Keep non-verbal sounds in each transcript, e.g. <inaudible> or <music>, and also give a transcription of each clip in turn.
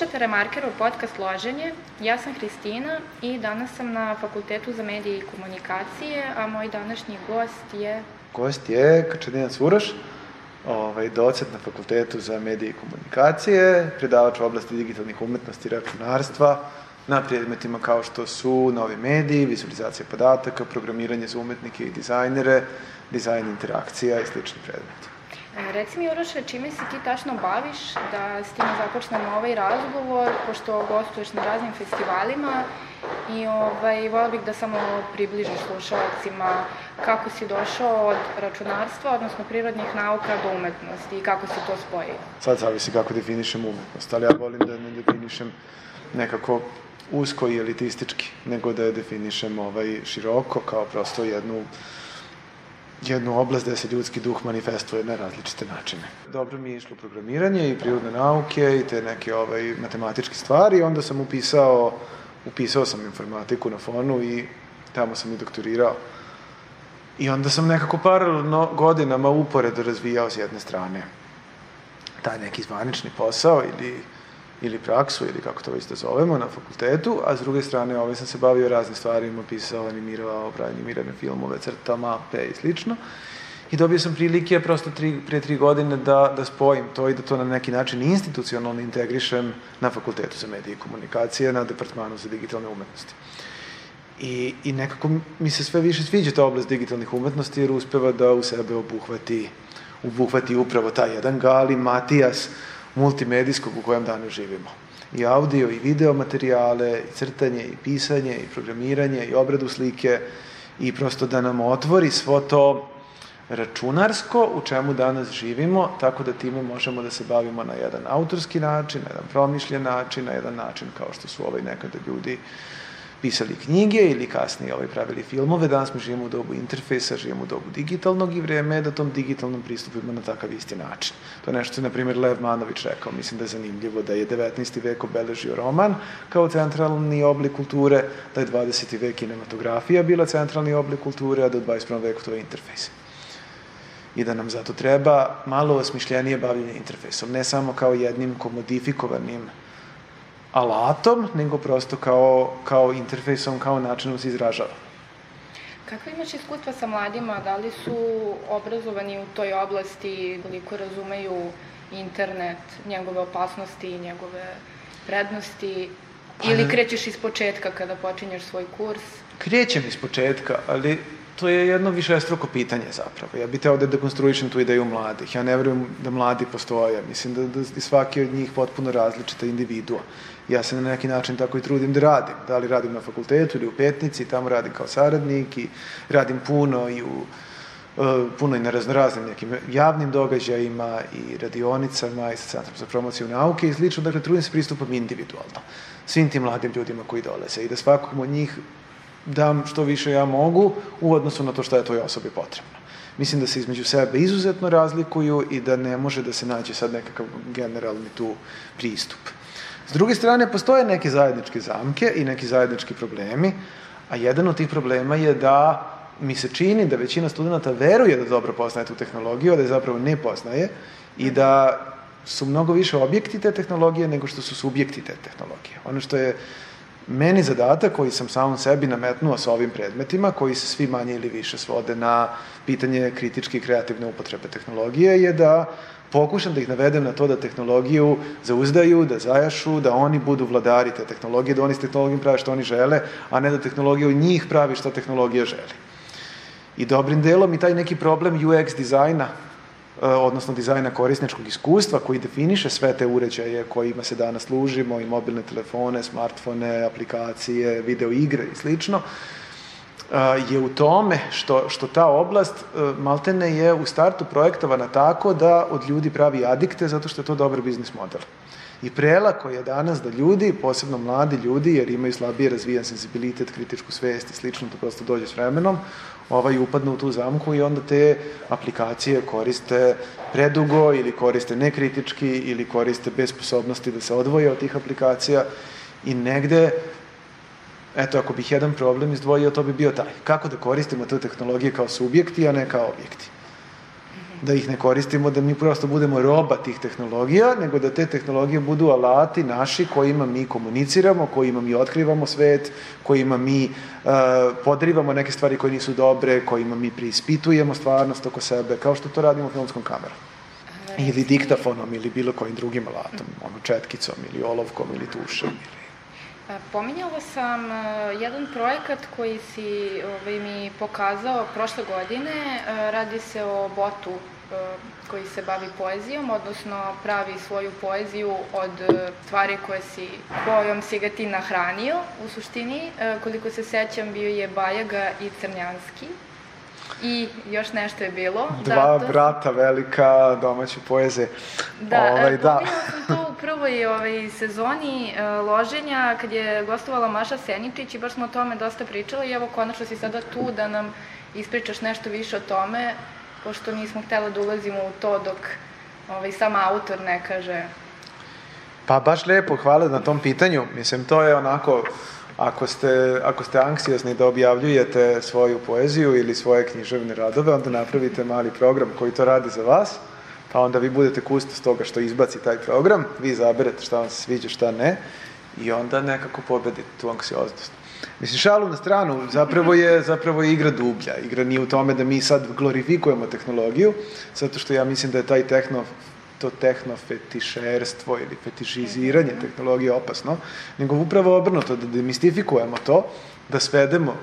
Slušate Remarkerov podcast Loženje. Ja sam Hristina i danas sam na Fakultetu za medije i komunikacije, a moj današnji gost je... Gost je Kačadina Cvuraš, ovaj, docent na Fakultetu za medije i komunikacije, predavač u oblasti digitalnih umetnosti i računarstva, na predmetima kao što su novi mediji, vizualizacija podataka, programiranje za umetnike i dizajnere, dizajn interakcija i slični predmeti. Reci mi, Uroše, čime se ti tačno baviš da s tim započnemo ovaj razgovor, pošto gostuješ na raznim festivalima i ovaj, vola bih da samo približiš slušalcima kako si došao od računarstva, odnosno prirodnih nauka do umetnosti i kako si to spojio. Sad zavisi kako definišem umetnost, ali ja volim da ne definišem nekako usko i elitistički, nego da je definišem ovaj, široko kao prosto jednu jednu oblast gde se ljudski duh manifestuje na različite načine. Dobro mi je išlo programiranje i prirodne nauke i te neke ovaj, matematičke stvari onda sam upisao, upisao sam informatiku na fonu i tamo sam i doktorirao. I onda sam nekako paralelno godinama uporedo razvijao s jedne strane taj neki zvanični posao ili ili praksu ili kako to već da zovemo na fakultetu, a s druge strane ovaj sam se bavio raznim stvarima, pisao, animirao, pravio animirane filmove, crta, mape i slično. I dobio sam prilike prosto tri, pre tri godine da, da spojim to i da to na neki način institucionalno integrišem na fakultetu za medije i komunikacije, na departmanu za digitalne umetnosti. I, I nekako mi se sve više sviđa ta oblast digitalnih umetnosti jer uspeva da u sebe obuhvati, obuhvati upravo taj jedan Gali Matijas, multimedijskog u kojem danas živimo. I audio i video materijale, i crtanje, i pisanje, i programiranje, i obradu slike, i prosto da nam otvori svo to računarsko u čemu danas živimo, tako da time možemo da se bavimo na jedan autorski način, na jedan promišljen način, na jedan način kao što su ovaj nekada ljudi uh, pisali knjige ili kasnije ovaj, pravili filmove. Danas mi živimo u dobu interfejsa, živimo u dobu digitalnog i vreme je da tom digitalnom pristupimo na takav isti način. To je nešto je, na primjer, Lev Manović rekao. Mislim da je zanimljivo da je 19. vek obeležio roman kao centralni oblik kulture, da je 20. vek kinematografija bila centralni oblik kulture, a da u 21. veku to je interfejs i da nam zato treba malo osmišljenije bavljenje interfejsom, ne samo kao jednim komodifikovanim alatom, nego prosto kao, kao interfejsom, kao načinom se izražava. Kako imaš iskustva sa mladima? Da li su obrazovani u toj oblasti, koliko razumeju internet, njegove opasnosti i njegove prednosti? Pa Ili krećeš iz početka kada počinješ svoj kurs? Krećem iz početka, ali to je jedno višestruko pitanje zapravo. Ja bih teo da dekonstruišem tu ideju mladih. Ja ne verujem da mladi postoje. Mislim da, da svaki od njih potpuno različita individua. Ja se na neki način tako i trudim da radim. Da li radim na fakultetu ili u petnici, tamo radim kao saradnik i radim puno i u e, puno i na raznoraznim nekim javnim događajima i radionicama i sa Centrom za promociju nauke i slično. Dakle, trudim se pristupom individualno svim tim mladim ljudima koji dolaze i da svakom od njih dam što više ja mogu u odnosu na to što je toj osobi potrebno. Mislim da se između sebe izuzetno razlikuju i da ne može da se nađe sad nekakav generalni tu pristup. S druge strane, postoje neke zajedničke zamke i neki zajednički problemi, a jedan od tih problema je da mi se čini da većina studenta veruje da dobro poznaje tu tehnologiju, a da je zapravo ne poznaje i da su mnogo više objekti te tehnologije nego što su subjekti te tehnologije. Ono što je meni zadatak koji sam samom sebi nametnuo sa ovim predmetima, koji se svi manje ili više svode na pitanje kritičke i kreativne upotrebe tehnologije, je da pokušam da ih navedem na to da tehnologiju zauzdaju, da zajašu, da oni budu vladari te tehnologije, da oni s tehnologijom prave što oni žele, a ne da tehnologija od njih pravi što tehnologija želi. I dobrim delom i taj neki problem UX dizajna odnosno dizajna korisničkog iskustva koji definiše sve te uređaje kojima se danas služimo i mobilne telefone, smartfone, aplikacije, video igre i slično, e, je u tome što, što ta oblast e, maltene je u startu projektovana tako da od ljudi pravi adikte zato što je to dobar biznis model. I prelako je danas da ljudi, posebno mladi ljudi, jer imaju slabije razvijan sensibilitet, kritičku svest i slično, to prosto dođe s vremenom, ovaj, upadnu u tu zamku i onda te aplikacije koriste predugo ili koriste nekritički ili koriste bez sposobnosti da se odvoje od tih aplikacija i negde Eto, ako bih jedan problem izdvojio, to bi bio taj. Kako da koristimo te tehnologije kao subjekti, a ne kao objekti. Da ih ne koristimo, da mi prosto budemo roba tih tehnologija, nego da te tehnologije budu alati naši kojima mi komuniciramo, kojima mi otkrivamo svet, kojima mi uh, podrivamo neke stvari koje nisu dobre, kojima mi preispitujemo stvarnost oko sebe, kao što to radimo filmskom kamerom. Ili diktafonom, ili bilo kojim drugim alatom, ono četkicom, ili olovkom, ili tušem, ili Pominjala sam e, jedan projekat koji si ovaj, mi pokazao prošle godine. E, radi se o botu e, koji se bavi poezijom, odnosno pravi svoju poeziju od tvari koje si, kojom si ga ti nahranio. U suštini, koliko se sećam, bio je Bajaga i Crnjanski. I još nešto je bilo. Dva da, to... brata velika domaće poeze. Da, ovaj, da. sam to u prvoj ovaj, sezoni uh, loženja kad je gostovala Maša Seničić i baš smo o tome dosta pričali i evo konačno si sada tu da nam ispričaš nešto više o tome, pošto nismo htjela da ulazimo u to dok ovaj, sam autor ne kaže. Pa baš lepo, hvala na tom pitanju. Mislim, to je onako Ako ste, ako ste anksiosni da objavljujete svoju poeziju ili svoje književne radove, onda napravite mali program koji to radi za vas, pa onda vi budete kustos toga što izbaci taj program, vi izaberete šta vam se sviđa, šta ne, i onda nekako pobedite tu anksioznost. Mislim, šalu na stranu, zapravo je, zapravo je igra dublja. Igra nije u tome da mi sad glorifikujemo tehnologiju, zato što ja mislim da je taj tehno to tehnofetišerstvo ili fetišiziranje tehnologije opasno, nego upravo obrnuto, da demistifikujemo to, da svedemo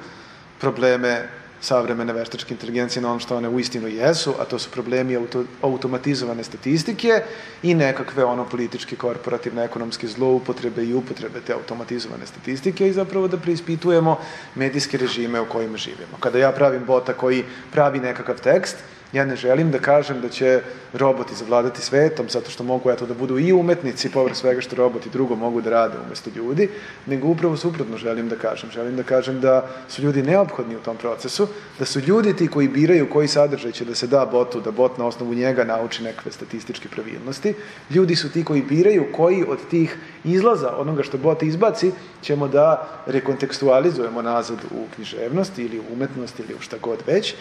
probleme savremene veštačke inteligencije na ono što one uistinu jesu, a to su problemi auto, automatizovane statistike i nekakve ono političke, korporativne, ekonomske zloupotrebe i upotrebe te automatizovane statistike i zapravo da preispitujemo medijske režime u kojima živimo. Kada ja pravim bota koji pravi nekakav tekst, Ja ne želim da kažem da će roboti zavladati svetom, zato što mogu eto da budu i umetnici, povrh svega što roboti drugo mogu da rade umesto ljudi, nego upravo suprotno želim da kažem. Želim da kažem da su ljudi neophodni u tom procesu, da su ljudi ti koji biraju koji sadržaj će da se da botu, da bot na osnovu njega nauči nekakve statističke pravilnosti. Ljudi su ti koji biraju koji od tih izlaza, onoga što bot izbaci, ćemo da rekontekstualizujemo nazad u književnost ili u umetnost ili u šta god već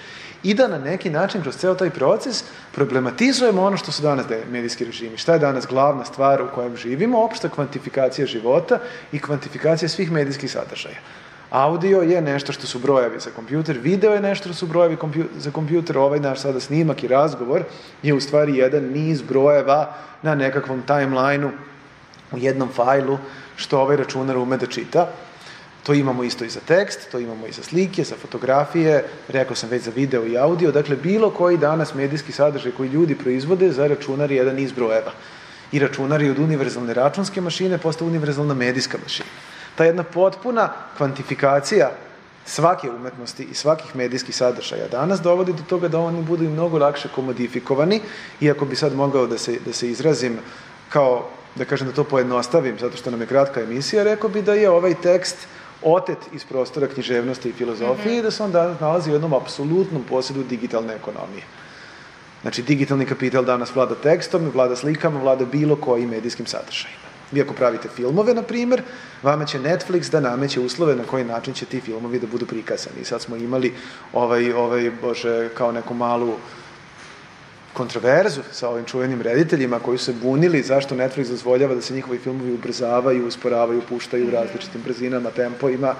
i da na neki način kroz ceo taj proces problematizujemo ono što su danas medijski režimi. Šta je danas glavna stvar u kojem živimo? Opšta kvantifikacija života i kvantifikacija svih medijskih sadržaja. Audio je nešto što su brojevi za kompjuter, video je nešto što su brojevi kompju za kompjuter, ovaj naš sada snimak i razgovor je u stvari jedan niz brojeva na nekakvom timelineu u jednom fajlu što ovaj računar ume da čita. To imamo isto i za tekst, to imamo i za slike, za fotografije, rekao sam već za video i audio, dakle bilo koji danas medijski sadržaj koji ljudi proizvode za računar je jedan iz brojeva. I računar je od univerzalne računske mašine postao univerzalna medijska mašina. Ta jedna potpuna kvantifikacija svake umetnosti i svakih medijskih sadržaja danas dovodi do toga da oni budu i mnogo lakše komodifikovani, iako bi sad mogao da se, da se izrazim kao, da kažem da to pojednostavim, zato što nam je kratka emisija, rekao bi da je ovaj tekst otet iz prostora književnosti i filozofije mm -hmm. i da se on danas nalazi u jednom apsolutnom posjedu digitalne ekonomije. Znači, digitalni kapital danas vlada tekstom, vlada slikama, vlada bilo kojim medijskim sadržajima. Vi ako pravite filmove, na primer, vama će Netflix da nameće uslove na koji način će ti filmovi da budu prikazani. Sad smo imali ovaj, ovaj, bože, kao neku malu kontroverzu sa ovim čuvenim rediteljima koji su se bunili zašto Netflix dozvoljava da se njihovi filmovi ubrzavaju, usporavaju, puštaju u različitim brzinama, tempovima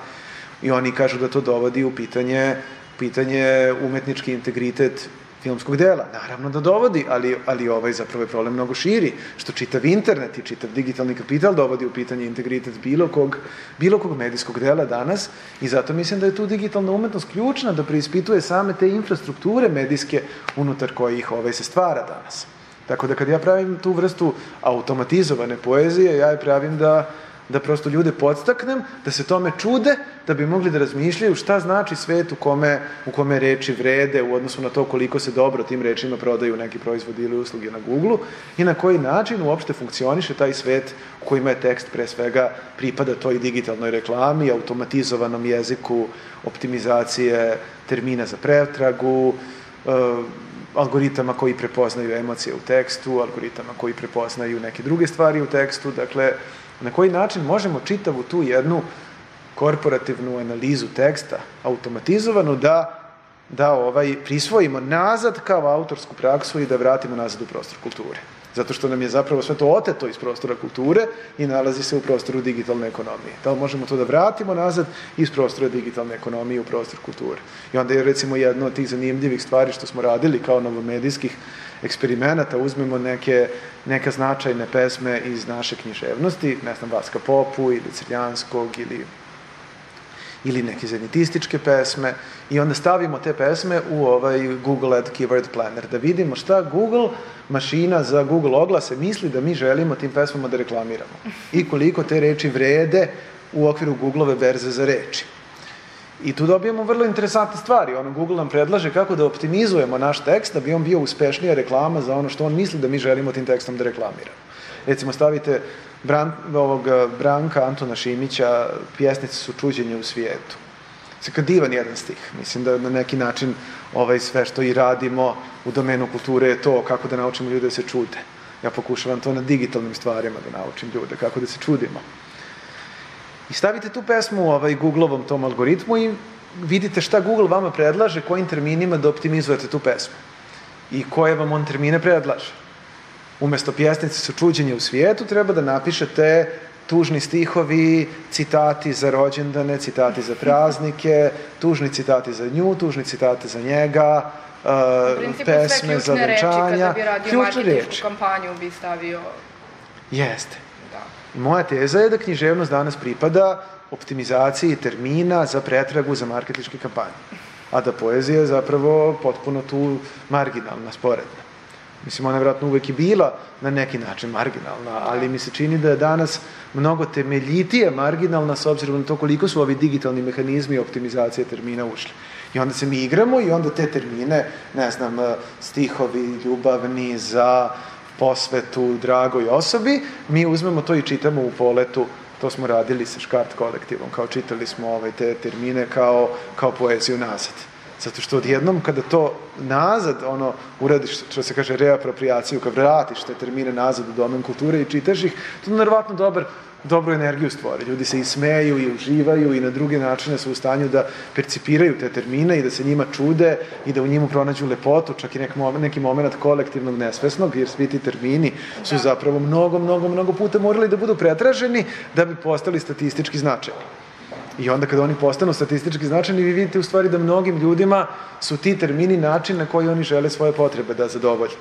i oni kažu da to dovodi u pitanje, pitanje umetnički integritet filmskog dela. Naravno da dovodi, ali, ali ovaj zapravo je problem mnogo širi, što čitav internet i čitav digitalni kapital dovodi u pitanje integritet bilo kog, bilo kog medijskog dela danas i zato mislim da je tu digitalna umetnost ključna da preispituje same te infrastrukture medijske unutar kojih ovaj se stvara danas. Tako da kad ja pravim tu vrstu automatizovane poezije, ja je pravim da da prosto ljude podstaknem, da se tome čude, da bi mogli da razmišljaju šta znači svet u kome, u kome reči vrede u odnosu na to koliko se dobro tim rečima prodaju neki proizvodi ili usluge na Google i na koji način uopšte funkcioniše taj svet u kojima je tekst pre svega pripada toj digitalnoj reklami, automatizovanom jeziku, optimizacije termina za pretragu, uh, algoritama koji prepoznaju emocije u tekstu, algoritama koji prepoznaju neke druge stvari u tekstu, dakle, na koji način možemo čitavu tu jednu korporativnu analizu teksta, automatizovanu, da da ovaj, prisvojimo nazad kao autorsku praksu i da vratimo nazad u prostor kulture. Zato što nam je zapravo sve to oteto iz prostora kulture i nalazi se u prostoru digitalne ekonomije. Da li možemo to da vratimo nazad iz prostora digitalne ekonomije u prostor kulture? I onda je recimo jedno od tih zanimljivih stvari što smo radili kao novomedijskih eksperimenata, uzmemo neke, neke značajne pesme iz naše književnosti, ne znam, Vaska Popu ili Crljanskog ili ili neke zenitističke pesme i onda stavimo te pesme u ovaj Google Ad Keyword Planner da vidimo šta Google mašina za Google oglase misli da mi želimo tim pesmama da reklamiramo i koliko te reči vrede u okviru Googleove berze za reči. I tu dobijemo vrlo interesantne stvari. Ono, Google nam predlaže kako da optimizujemo naš tekst da bi on bio uspešnija reklama za ono što on misli da mi želimo tim tekstom da reklamiramo. Recimo, stavite Bran, ovog eh, Branka Antona Šimića, pjesnice su čuđenje u svijetu. Saka divan jedan stih. Mislim da na neki način ovaj, sve što i radimo u domenu kulture je to kako da naučimo ljude da se čude. Ja pokušavam to na digitalnim stvarima da naučim ljude, kako da se čudimo. I stavite tu pesmu ovaj Googleovom tom algoritmu i vidite šta Google vama predlaže, kojim terminima da optimizujete tu pesmu. I koje vam on termine predlaže. Umesto pjesnice su čuđenje u svijetu, treba da napišete tužni stihovi, citati za rođendane, citati za praznike, tužni citati za nju, tužni citati za njega, uh, pesme za venčanja. Reči kada bi radio marketičku kampanju bi stavio... Jeste. Moja teza je da književnost danas pripada optimizaciji termina za pretragu za marketičke kampanje, a da poezija je zapravo potpuno tu marginalna, sporedna. Mislim, ona je vratno uvek i bila na neki način marginalna, ali mi se čini da je danas mnogo temeljitije marginalna s obzirom na to koliko su ovi digitalni mehanizmi optimizacije termina ušli. I onda se mi igramo i onda te termine, ne znam, stihovi ljubavni za posvetu dragoj osobi, mi uzmemo to i čitamo u poletu to smo radili sa Škart kolektivom, kao čitali smo ovaj, te termine kao, kao poeziju nazad. Zato što odjednom kada to nazad, ono, uradiš, što se kaže, reapropriaciju, kad vratiš te termine nazad u domen kulture i čitaš ih, to je naravno dobar, dobru energiju stvori. Ljudi se i smeju i uživaju i na druge načine su u stanju da percipiraju te termine i da se njima čude i da u njima pronađu lepotu, čak i nek, neki moment kolektivnog nesvesnog, jer svi ti termini su da. zapravo mnogo, mnogo, mnogo puta morali da budu pretraženi da bi postali statistički značajni. I onda kada oni postanu statistički značajni, vi vidite u stvari da mnogim ljudima su ti termini način na koji oni žele svoje potrebe da zadovolje.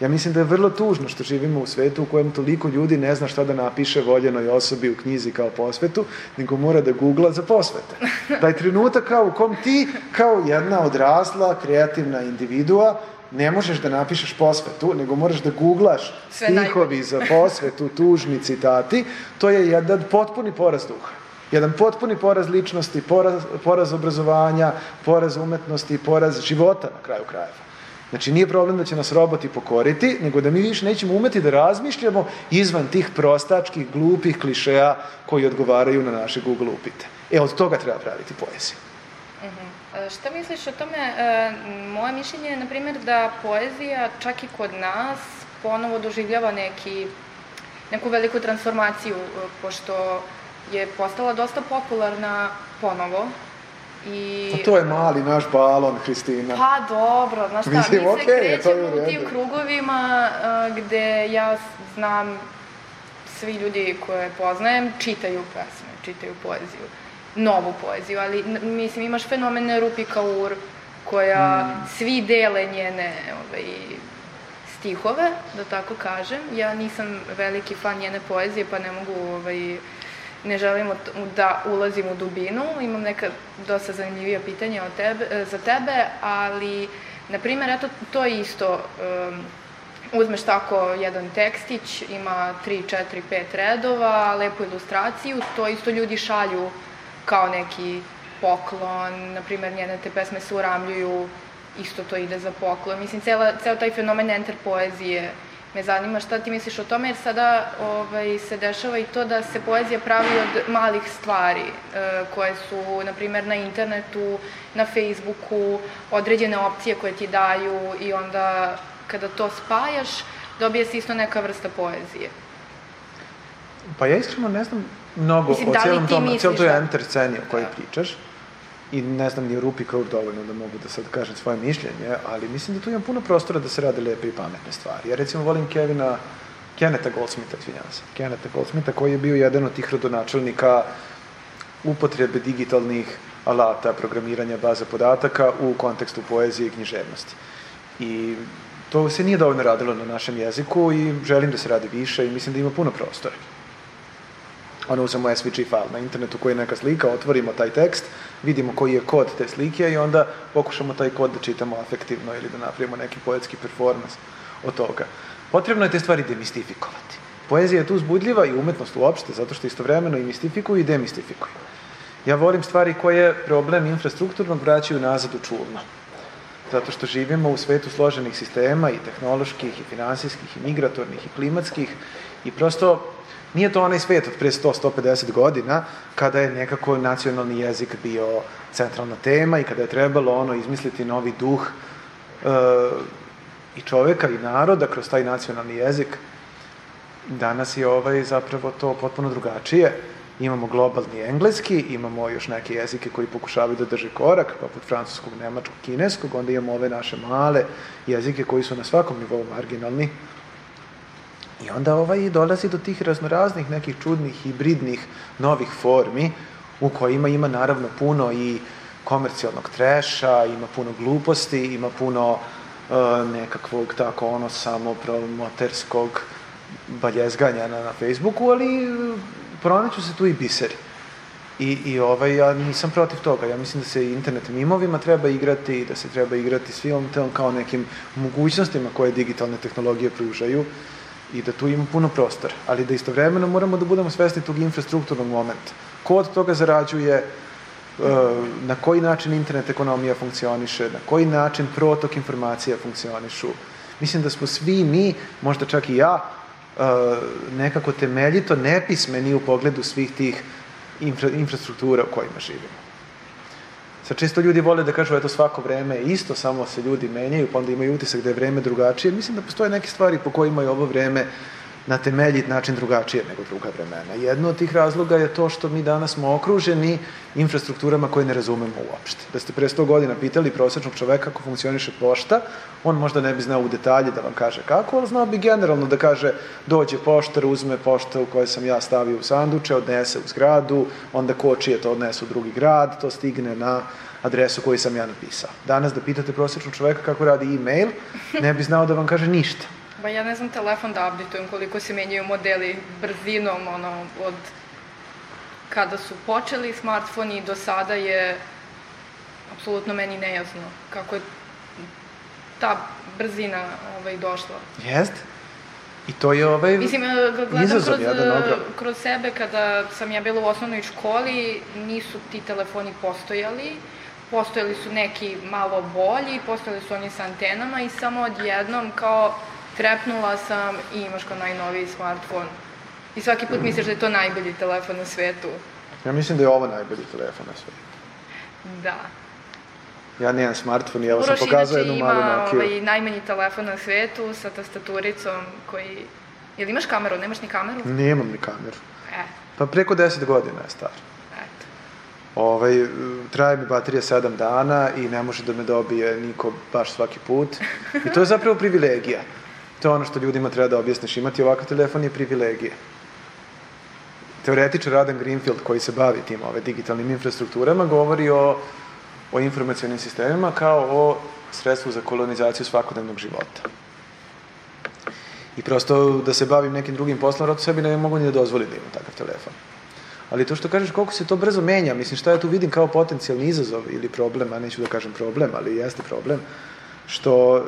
Ja mislim da je vrlo tužno što živimo u svetu u kojem toliko ljudi ne zna šta da napiše voljenoj osobi u knjizi kao posvetu, nego mora da googla za posvete. Taj trenutak kao u kom ti, kao jedna odrasla, kreativna individua, ne možeš da napišeš posvetu, nego moraš da googlaš stihovi za posvetu, tužni citati, to je jedan potpuni porast duha. Jedan potpuni poraz ličnosti, poraz, poraz obrazovanja, poraz umetnosti, poraz života na kraju krajeva. Znači, nije problem da će nas roboti pokoriti, nego da mi više nećemo umeti da razmišljamo izvan tih prostačkih, glupih klišeja koji odgovaraju na naše Google upite. E, od toga treba praviti poeziju. Uh mhm. -huh. E, šta misliš o tome? E, moje mišljenje je, na primjer, da poezija čak i kod nas ponovo doživljava neki, neku veliku transformaciju, e, pošto je postala dosta popularna ponovo I... Pa to je mali naš balon, Hristina. Pa dobro, znaš šta, Mislim, mi se okay, krećemo u tim krugovima uh, gde ja znam svi ljudi koje poznajem čitaju pesme, čitaju poeziju, novu poeziju, ali mislim imaš fenomen Rupi Kaur koja mm. svi dele njene ovaj, stihove, da tako kažem. Ja nisam veliki fan njene poezije, pa ne mogu ovaj, ne želim da ulazim u dubinu, imam neka dosta zanimljivija pitanja od tebe, e, za tebe, ali, na primjer, eto, to je isto, um, uzmeš tako jedan tekstić, ima 3, 4, 5 redova, lepu ilustraciju, to isto ljudi šalju kao neki poklon, na primjer, njene te pesme se uramljuju, isto to ide za poklon. Mislim, cela, ceo taj fenomen enter poezije me zanima šta ti misliš o tome, jer sada ovaj, se dešava i to da se poezija pravi od malih stvari e, koje su, na primjer, na internetu, na Facebooku, određene opcije koje ti daju i onda kada to spajaš, dobije se isto neka vrsta poezije. Pa ja iskreno ne znam mnogo Mislim, o da celom tom, celom toj enter sceni o kojoj da. pričaš. I ne znam ni Rupi Kaur dovoljno da mogu da sad kažem svoje mišljenje, ali mislim da tu imam puno prostora da se rade lepe i pametne stvari. Ja recimo volim Kevina, Keneta Goldsmitha, izvinjavam se, Keneta Goldsmitha koji je bio jedan od tih rodonačelnika upotrebe digitalnih alata programiranja baza podataka u kontekstu poezije i književnosti. I to se nije dovoljno radilo na našem jeziku i želim da se radi više i mislim da ima puno prostora. Ono uzemo SVG file na internetu koji je neka slika, otvorimo taj tekst, vidimo koji je kod te slike i onda pokušamo taj kod da čitamo afektivno ili da napravimo neki poetski performans od toga. Potrebno je te stvari demistifikovati. Poezija je tu uzbudljiva i umetnost uopšte, zato što istovremeno i mistifikuju i demistifikuju. Ja volim stvari koje problem infrastrukturnog vraćaju nazad u čuvno. Zato što živimo u svetu složenih sistema i tehnoloških, i finansijskih, i migratornih, i klimatskih i prosto nije to onaj svet od pre 100-150 godina kada je nekako nacionalni jezik bio centralna tema i kada je trebalo ono izmisliti novi duh e, i čoveka i naroda kroz taj nacionalni jezik. Danas je ovaj zapravo to potpuno drugačije imamo globalni engleski, imamo još neke jezike koji pokušavaju da drže korak, poput francuskog, nemačkog, kineskog, onda imamo ove naše male jezike koji su na svakom nivou marginalni. I onda ovaj dolazi do tih raznoraznih nekih čudnih, hibridnih, novih formi, u kojima ima naravno puno i komercijalnog treša, ima puno gluposti, ima puno uh, nekakvog tako ono samo promoterskog baljezganja na, na Facebooku, ali pronaću se tu i biseri. I, I ovaj, ja nisam protiv toga. Ja mislim da se internet mimovima treba igrati i da se treba igrati svim tom kao nekim mogućnostima koje digitalne tehnologije pružaju i da tu ima puno prostora. Ali da istovremeno moramo da budemo svesni tog infrastrukturnog momenta. Ko od toga zarađuje, e, na koji način internet ekonomija funkcioniše, na koji način protok informacija funkcionišu. Mislim da smo svi mi, možda čak i ja, nekako temeljito nepismeni u pogledu svih tih infra, infrastruktura u kojima živimo. Sad često ljudi vole da kažu eto svako vreme isto, samo se ljudi menjaju, pa onda imaju utisak da je vreme drugačije. Mislim da postoje neke stvari po kojima je ovo vreme na temeljit način drugačije nego druga vremena. Jedno od tih razloga je to što mi danas smo okruženi infrastrukturama koje ne razumemo uopšte. Da ste pre 100 godina pitali prosečnog čoveka kako funkcioniše pošta, on možda ne bi znao u detalje da vam kaže kako, ali znao bi generalno da kaže dođe poštar, uzme pošta u kojoj sam ja stavio u sanduče, odnese u zgradu, onda kočije to odnese u drugi grad, to stigne na adresu koju sam ja napisao. Danas da pitate prosječnog čoveka kako radi e-mail, ne bi znao da vam kaže ništa. Ba ja ne znam telefon da updateujem koliko se menjaju modeli brzinom, ono, od kada su počeli smartfoni do sada je apsolutno meni nejasno kako je ta brzina ovaj, došla. Jeste. I to je ovaj Mislim, gledam kroz, kroz sebe, kada sam ja bila u osnovnoj školi, nisu ti telefoni postojali, postojali su neki malo bolji, postojali su oni sa antenama i samo odjednom kao trepnula sam i imaš kao najnoviji smartfon. I svaki put misliš da je to najbolji telefon na svetu. Ja mislim da je ovo najbolji telefon na svetu. Da. Ja nemam smartfon i evo sam pokazao jednu malu Nokia. Ovaj, najmanji telefon na svetu sa tastaturicom koji... Jel imaš kameru? Nemaš ni kameru? Nemam ni kameru. E. Pa preko 10 godina je star. Eto. Ovaj, traje mi baterija 7 dana i ne može da me dobije niko baš svaki put. I to je zapravo privilegija. To je ono što ljudima treba da objasniš. Imati ovakav telefon je privilegija. Teoretičar Adam Greenfield, koji se bavi tim ove digitalnim infrastrukturama, govori o, o informacijalnim sistemima kao o sredstvu za kolonizaciju svakodnevnog života. I prosto da se bavim nekim drugim poslom, rado sebi ne mogu ni da dozvolim da imam takav telefon. Ali to što kažeš koliko se to brzo menja, mislim šta ja tu vidim kao potencijalni izazov ili problem, a neću da kažem problem, ali jeste problem, što e,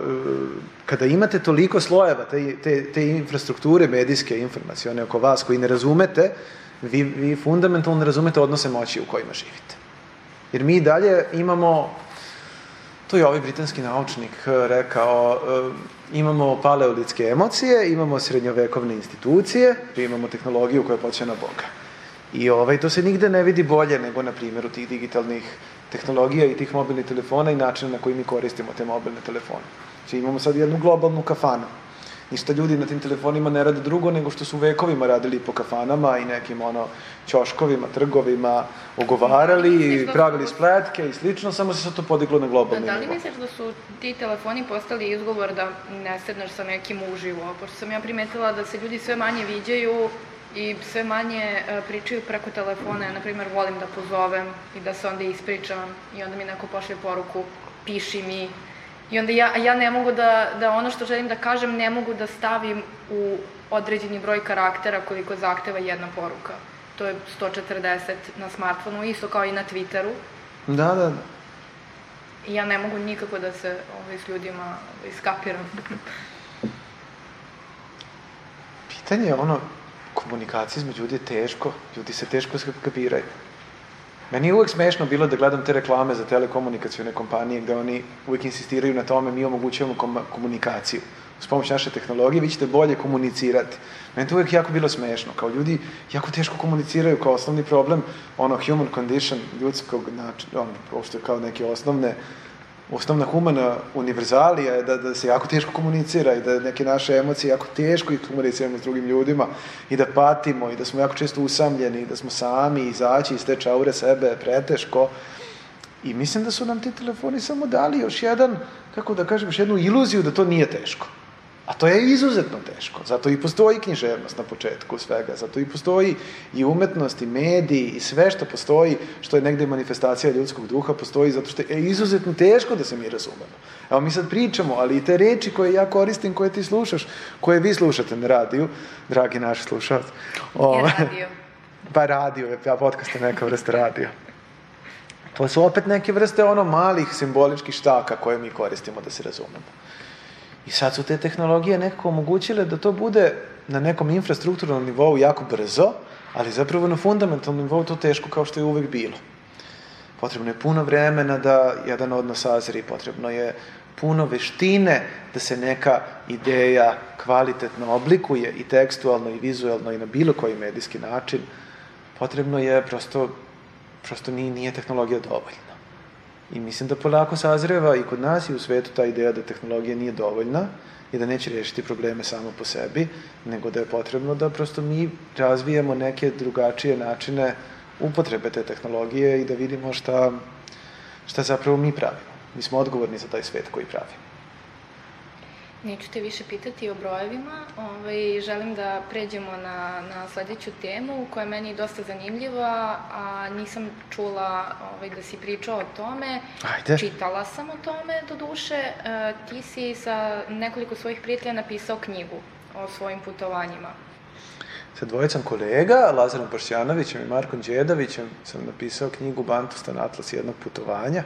kada imate toliko slojeva te, te, te infrastrukture medijske, informacione oko vas koji ne razumete, vi, vi fundamentalno ne razumete odnose moći u kojima živite. Jer mi dalje imamo, to je ovaj britanski naučnik e, rekao, e, imamo paleolitske emocije, imamo srednjovekovne institucije, imamo tehnologiju koja poče na Boga. I ovaj, to se nigde ne vidi bolje nego na primjeru tih digitalnih tehnologija i tih mobilnih telefona i načina na koji mi koristimo te mobilne telefone. Znači imamo sad jednu globalnu kafanu Ništa ljudi na tim telefonima ne rade drugo nego što su vekovima radili po kafanama i nekim ono ćoškovima, trgovima, ogovarali, pravili spletke i slično, samo se sad to podiglo na globalni Da li misliš da su ti telefoni postali izgovor da ne sedneš sa nekim uživo? Pošto sam ja primetila da se ljudi sve manje viđaju i sve manje e, pričaju preko telefona. Ja, na primjer, volim da pozovem i da se onda ispričam i onda mi neko pošle poruku, piši mi. I onda ja, ja ne mogu da, da ono što želim da kažem, ne mogu da stavim u određeni broj karaktera koliko zahteva jedna poruka. To je 140 na smartfonu, isto kao i na Twitteru. Da, da. I ja ne mogu nikako da se ovaj, s ljudima iskapiram. Pitanje je ono, komunikacija između ljudi je teško, ljudi se teško skapiraju. Meni je uvek smešno bilo da gledam te reklame za telekomunikacijone kompanije gde oni uvek insistiraju na tome mi omogućujemo kom komunikaciju. S pomoć naše tehnologije vi ćete bolje komunicirati. Meni to uvek jako bilo smešno. Kao ljudi jako teško komuniciraju kao osnovni problem, ono human condition ljudskog načina, ono, uopšte kao neke osnovne osnovna humana univerzalija je da, da se jako teško komunicira i da neke naše emocije jako teško ih komuniciramo s drugim ljudima i da patimo i da smo jako često usamljeni i da smo sami izaći iz te čaure sebe preteško. I mislim da su nam ti telefoni samo dali još jedan, kako da kažem, još jednu iluziju da to nije teško. A to je izuzetno teško. Zato i postoji književnost na početku svega. Zato i postoji i umetnost, i mediji, i sve što postoji, što je negde manifestacija ljudskog duha, postoji zato što je izuzetno teško da se mi razumemo. Evo mi sad pričamo, ali i te reči koje ja koristim, koje ti slušaš, koje vi slušate na radiju, dragi naši slušalci. O, je radio. Pa radio, ja podcast je neka vrsta radio. To su opet neke vrste ono malih simboličkih štaka koje mi koristimo da se razumemo. I sad su te tehnologije nekako omogućile da to bude na nekom infrastrukturnom nivou jako brzo, ali zapravo na fundamentalnom nivou to teško kao što je uvek bilo. Potrebno je puno vremena da jedan odnos sazri, potrebno je puno veštine da se neka ideja kvalitetno oblikuje i tekstualno i vizualno i na bilo koji medijski način. Potrebno je prosto, prosto nije, nije tehnologija dovoljna. I mislim da polako sazreva i kod nas i u svetu ta ideja da tehnologija nije dovoljna i da neće rešiti probleme samo po sebi, nego da je potrebno da prosto mi razvijemo neke drugačije načine upotrebe te tehnologije i da vidimo šta, šta zapravo mi pravimo. Mi smo odgovorni za taj svet koji pravimo. Neću te više pitati o brojevima. Ovaj, želim da pređemo na, na sledeću temu koja je meni dosta zanimljiva, a nisam čula ovaj, da si pričao o tome. Ajde. Čitala sam o tome, do duše. E, ti si sa nekoliko svojih prijatelja napisao knjigu o svojim putovanjima. Sa dvojicom kolega, Lazarom Pašćanovićem i Markom Đedavićem, sam napisao knjigu Bantustan Atlas jednog putovanja.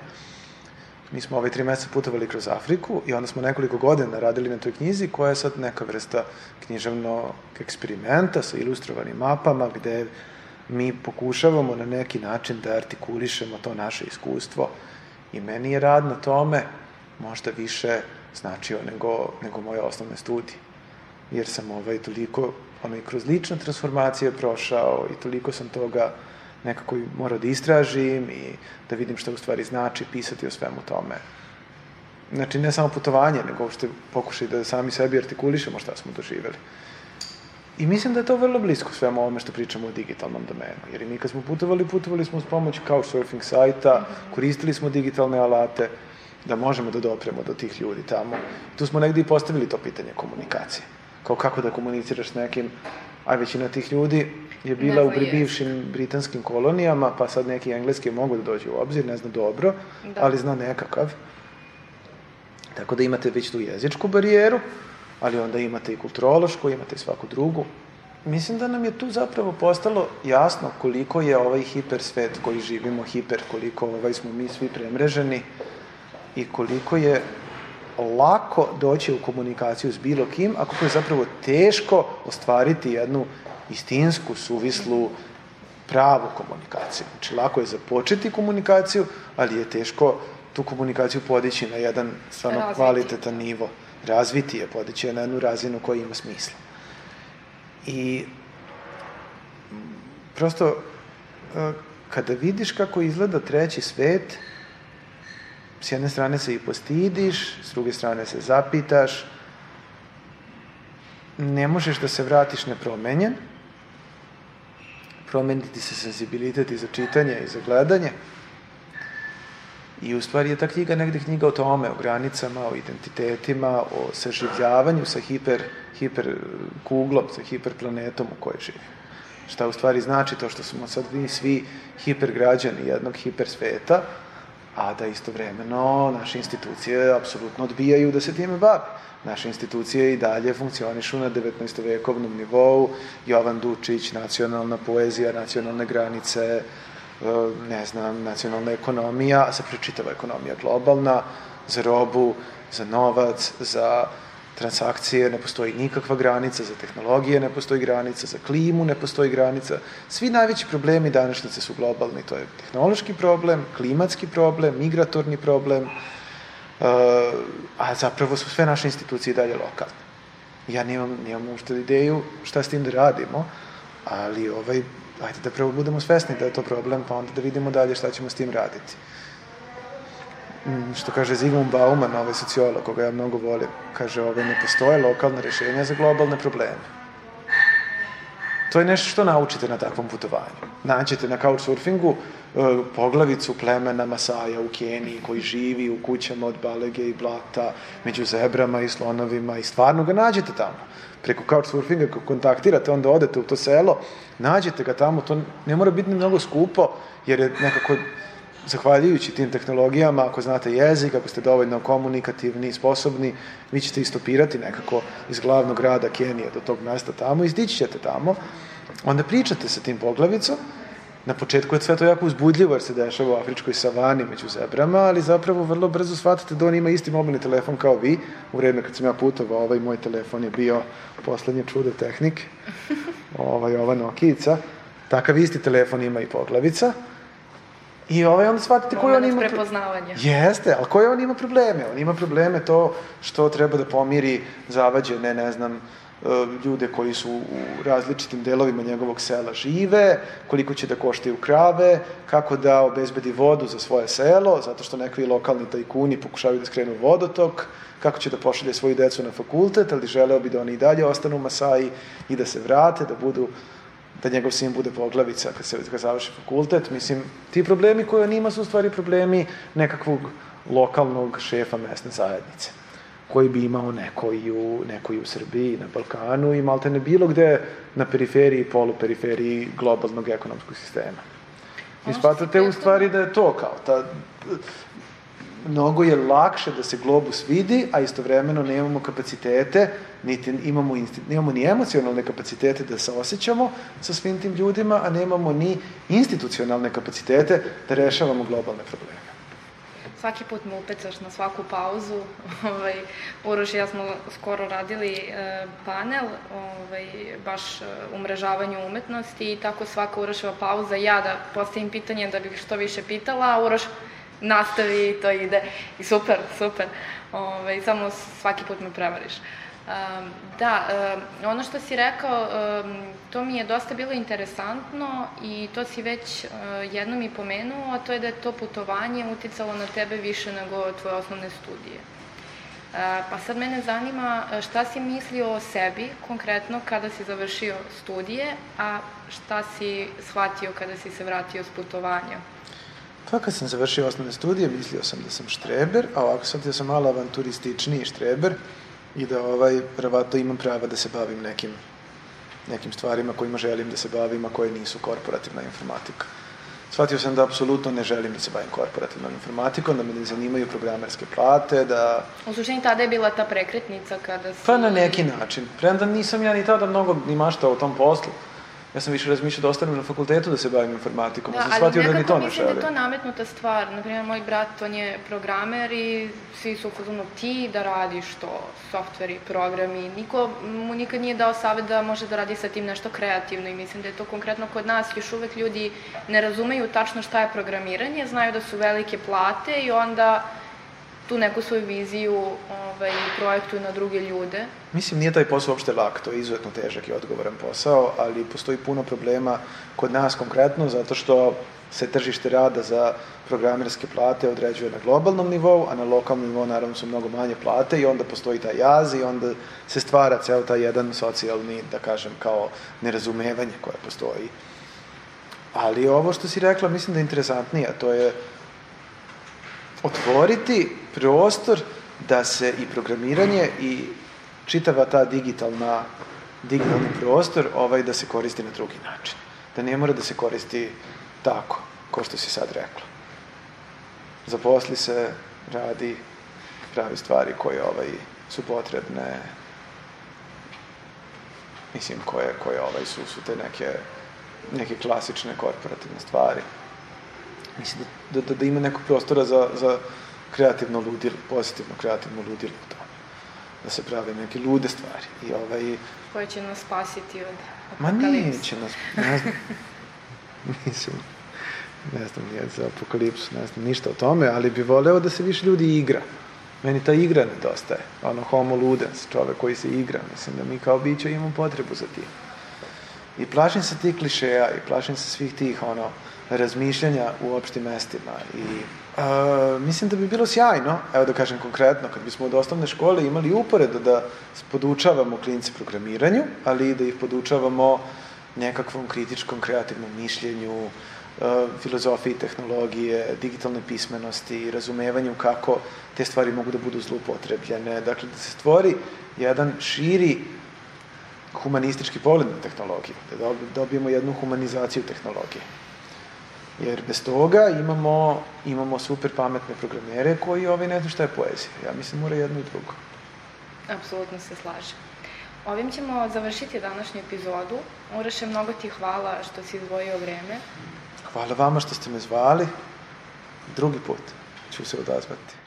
Mi smo ove tri meseca putovali kroz Afriku i onda smo nekoliko godina radili na toj knjizi koja je sad neka vrsta književnog eksperimenta sa ilustrovanim mapama gde mi pokušavamo na neki način da artikulišemo to naše iskustvo i meni je rad na tome možda više značio nego, nego moje osnovne studije. Jer sam ovaj toliko, ono i kroz lične transformacije prošao i toliko sam toga nekako morao da istražim i da vidim šta u stvari znači pisati o svemu tome. Znači, ne samo putovanje, nego uopšte pokušaj da sami sebi artikulišemo šta smo doživeli. I mislim da je to vrlo blisko svemu ovome što pričamo o digitalnom domenu. Jer i mi kad smo putovali, putovali smo s pomoć couchsurfing sajta, koristili smo digitalne alate da možemo da dopremo do tih ljudi tamo. Tu smo negdje i postavili to pitanje komunikacije. Kao kako da komuniciraš s nekim, a većina tih ljudi je bila u bivšim britanskim kolonijama, pa sad neki engleski mogu da dođe u obzir, ne zna dobro, da. ali zna nekakav. Tako da imate već tu jezičku barijeru, ali onda imate i kulturološku, imate i svaku drugu. Mislim da nam je tu zapravo postalo jasno koliko je ovaj hipersvet koji živimo hiper, koliko ovaj smo mi svi premreženi i koliko je lako doći u komunikaciju s bilo kim, a kako je zapravo teško ostvariti jednu istinsku, suvislu, pravu komunikaciju. Znači, lako je započeti komunikaciju, ali je teško tu komunikaciju podići na jedan stvarno razviti. kvalitetan nivo. Razviti je, podići je na jednu razinu koja ima smisla. I prosto, e, kada vidiš kako izgleda treći svet, s jedne strane se i postidiš, s druge strane se zapitaš, ne možeš da se vratiš nepromenjen, promeniti se senzibilitet i za čitanje i za gledanje. I u stvari je ta knjiga negde knjiga o tome, o granicama, o identitetima, o saživljavanju sa hiper, hiper kuglom, sa hiperplanetom u kojoj živimo. Šta u stvari znači to što smo sad mi svi hipergrađani jednog hipersveta, a da istovremeno naše institucije apsolutno odbijaju da se time bave. Naše institucije i dalje funkcionišu na 19. vekovnom nivou, Jovan Dučić, nacionalna poezija, nacionalne granice, e, ne znam, nacionalna ekonomija, a sad prečitava ekonomija globalna, za robu, za novac, za transakcije, ne postoji nikakva granica, za tehnologije ne postoji granica, za klimu ne postoji granica. Svi najveći problemi današnjice su globalni, to je tehnološki problem, klimatski problem, migratorni problem, uh, a zapravo su sve naše institucije dalje lokalne. Ja nemam, nemam ušte ideju šta s tim da radimo, ali ovaj, ajde da prvo budemo svesni da je to problem, pa onda da vidimo dalje šta ćemo s tim raditi. Mm, što kaže Zygmunt Bauman, ovaj sociolog, koga ja mnogo volim, kaže, ovaj, ne postoje lokalne rešenja za globalne probleme. To je nešto što naučite na takvom putovanju. Naćete na couchsurfingu e, poglavicu plemena Masaja u Keniji koji živi u kućama od balege i blata, među zebrama i slonovima i stvarno ga nađete tamo. Preko couchsurfinga ako kontaktirate, onda odete u to selo, nađete ga tamo, to ne mora biti mnogo skupo, jer je nekako zahvaljujući tim tehnologijama, ako znate jezik, ako ste dovoljno komunikativni i sposobni, vi ćete istopirati nekako iz glavnog grada Kenije do tog mesta tamo izdići ćete tamo. Onda pričate sa tim poglavicom, na početku je sve to jako uzbudljivo jer se dešava u afričkoj savani među zebrama, ali zapravo vrlo brzo shvatate da on ima isti mobilni telefon kao vi. U vreme kad sam ja putovao, ovaj moj telefon je bio poslednje čudo tehnike, <laughs> ovaj, ova Nokijica. Takav isti telefon ima i poglavica I ovaj, onda shvatite koji on ima... prepoznavanja. Jeste, ali koje on ima probleme? On ima probleme to što treba da pomiri zavađene, ne znam, e, ljude koji su u različitim delovima njegovog sela žive, koliko će da koštaju krave, kako da obezbedi vodu za svoje selo, zato što nekvi lokalni tajkuni pokušavaju da skrenu vodotok, kako će da pošalje svoju decu na fakultet, ali želeo bi da oni i dalje ostanu u Masaji i da se vrate, da budu da njegov sin bude poglavica kad se kad završi fakultet. Mislim, ti problemi koje on ima su u stvari problemi nekakvog lokalnog šefa mesne zajednice koji bi imao neko i u, neko i u Srbiji, na Balkanu i malte ne bilo gde na periferiji, poluperiferiji globalnog ekonomskog sistema. I spatate u stvari da je to kao ta mnogo je lakše da se globus vidi, a istovremeno nemamo kapacitete, niti imamo, nemamo ni emocionalne kapacitete da se osjećamo sa svim tim ljudima, a nemamo ni institucionalne kapacitete da rešavamo globalne probleme. Svaki put me upecaš na svaku pauzu. <laughs> Ovaj, Uroš i ja smo skoro radili e, panel ovaj, baš e, umrežavanju umetnosti i tako svaka Uroševa pauza ja da postavim pitanje da bih što više pitala, a Uroš nastavi i to ide. I super, super. Ove, ovaj, samo svaki put me prevariš. Um, da, um, ono što si rekao, um, to mi je dosta bilo interesantno i to si već uh, jednom i pomenuo, a to je da je to putovanje uticalo na tebe više nego tvoje osnovne studije. Uh, pa sad mene zanima šta si mislio o sebi konkretno kada si završio studije, a šta si shvatio kada si se vratio s putovanja? Pa kad sam završio osnovne studije, mislio sam da sam štreber, a ovako sad da sam malo avanturističniji štreber i da ovaj, pravato imam prava da se bavim nekim, nekim stvarima kojima želim da se bavim, a koje nisu korporativna informatika. Shvatio sam da apsolutno ne želim da se bavim korporativnom informatikom, da me ne zanimaju programerske plate, da... U suštini tada je bila ta prekretnica kada si... Pa na neki način. Premda nisam ja ni tada mnogo ni maštao o tom poslu ja sam više razmišljao da ostanem na fakultetu da se bavim informatikom, da, sam shvatio da ni to ne želim. Ali nekako mislim da je to nametnuta stvar. Naprimjer, moj brat, on je programer i svi su u ti da radiš to, softveri, programi. Niko mu nikad nije dao savjet da može da radi sa tim nešto kreativno i mislim da je to konkretno kod nas još uvek ljudi ne razumeju tačno šta je programiranje, znaju da su velike plate i onda tu neku svoju viziju ovaj, projektuju na druge ljude. Mislim, nije taj posao uopšte lak, to je izuzetno težak i odgovoran posao, ali postoji puno problema kod nas konkretno, zato što se tržište rada za programerske plate određuje na globalnom nivou, a na lokalnom nivou naravno su mnogo manje plate i onda postoji taj jaz i onda se stvara ceo taj jedan socijalni, da kažem, kao nerazumevanje koje postoji. Ali ovo što si rekla, mislim da je interesantnije, to je otvoriti prostor da se i programiranje i čitava ta digitalna digitalni prostor ovaj da se koristi na drugi način. Da ne mora da se koristi tako, ko što si sad rekla. Zaposli se, radi, pravi stvari koje ovaj, su potrebne, mislim, koje, koje ovaj, su, su te neke, neke klasične korporativne stvari. Mislim da, da, da ima nekog prostora za, za kreativno ludilo, pozitivno kreativno ludilo u tome. Da se prave neke lude stvari. I ovaj... Koje će nas spasiti od Ma neće nas, ne znam. <laughs> Mislim, ne znam, nije za apokalipsu, ne znam ništa o tome, ali bi voleo da se više ljudi igra. Meni ta igra nedostaje. Ono homo ludens, čovek koji se igra. Mislim da mi kao biće imamo potrebu za tim. I plašim se tih klišeja i plašim se svih tih ono, razmišljanja u opštim mestima. I uh, mislim da bi bilo sjajno, evo da kažem konkretno, kad bismo od osnovne škole imali uporedo da podučavamo klince programiranju, ali i da ih podučavamo nekakvom kritičkom, kreativnom mišljenju, filozofiji tehnologije, digitalne pismenosti, razumevanju kako te stvari mogu da budu zlupotrebljene. Dakle, da se stvori jedan širi humanistički pogled na tehnologiju, da dobijemo jednu humanizaciju tehnologije. Jer bez toga imamo, imamo super pametne programere koji ovaj ne znam šta je poezija. Ja mislim mora jedno i drugo. Apsolutno se slažem. Ovim ćemo završiti današnju epizodu. Ureše, mnogo ti hvala što si izdvojio vreme. Hvala vama što ste me zvali. Drugi put ću se odazvati.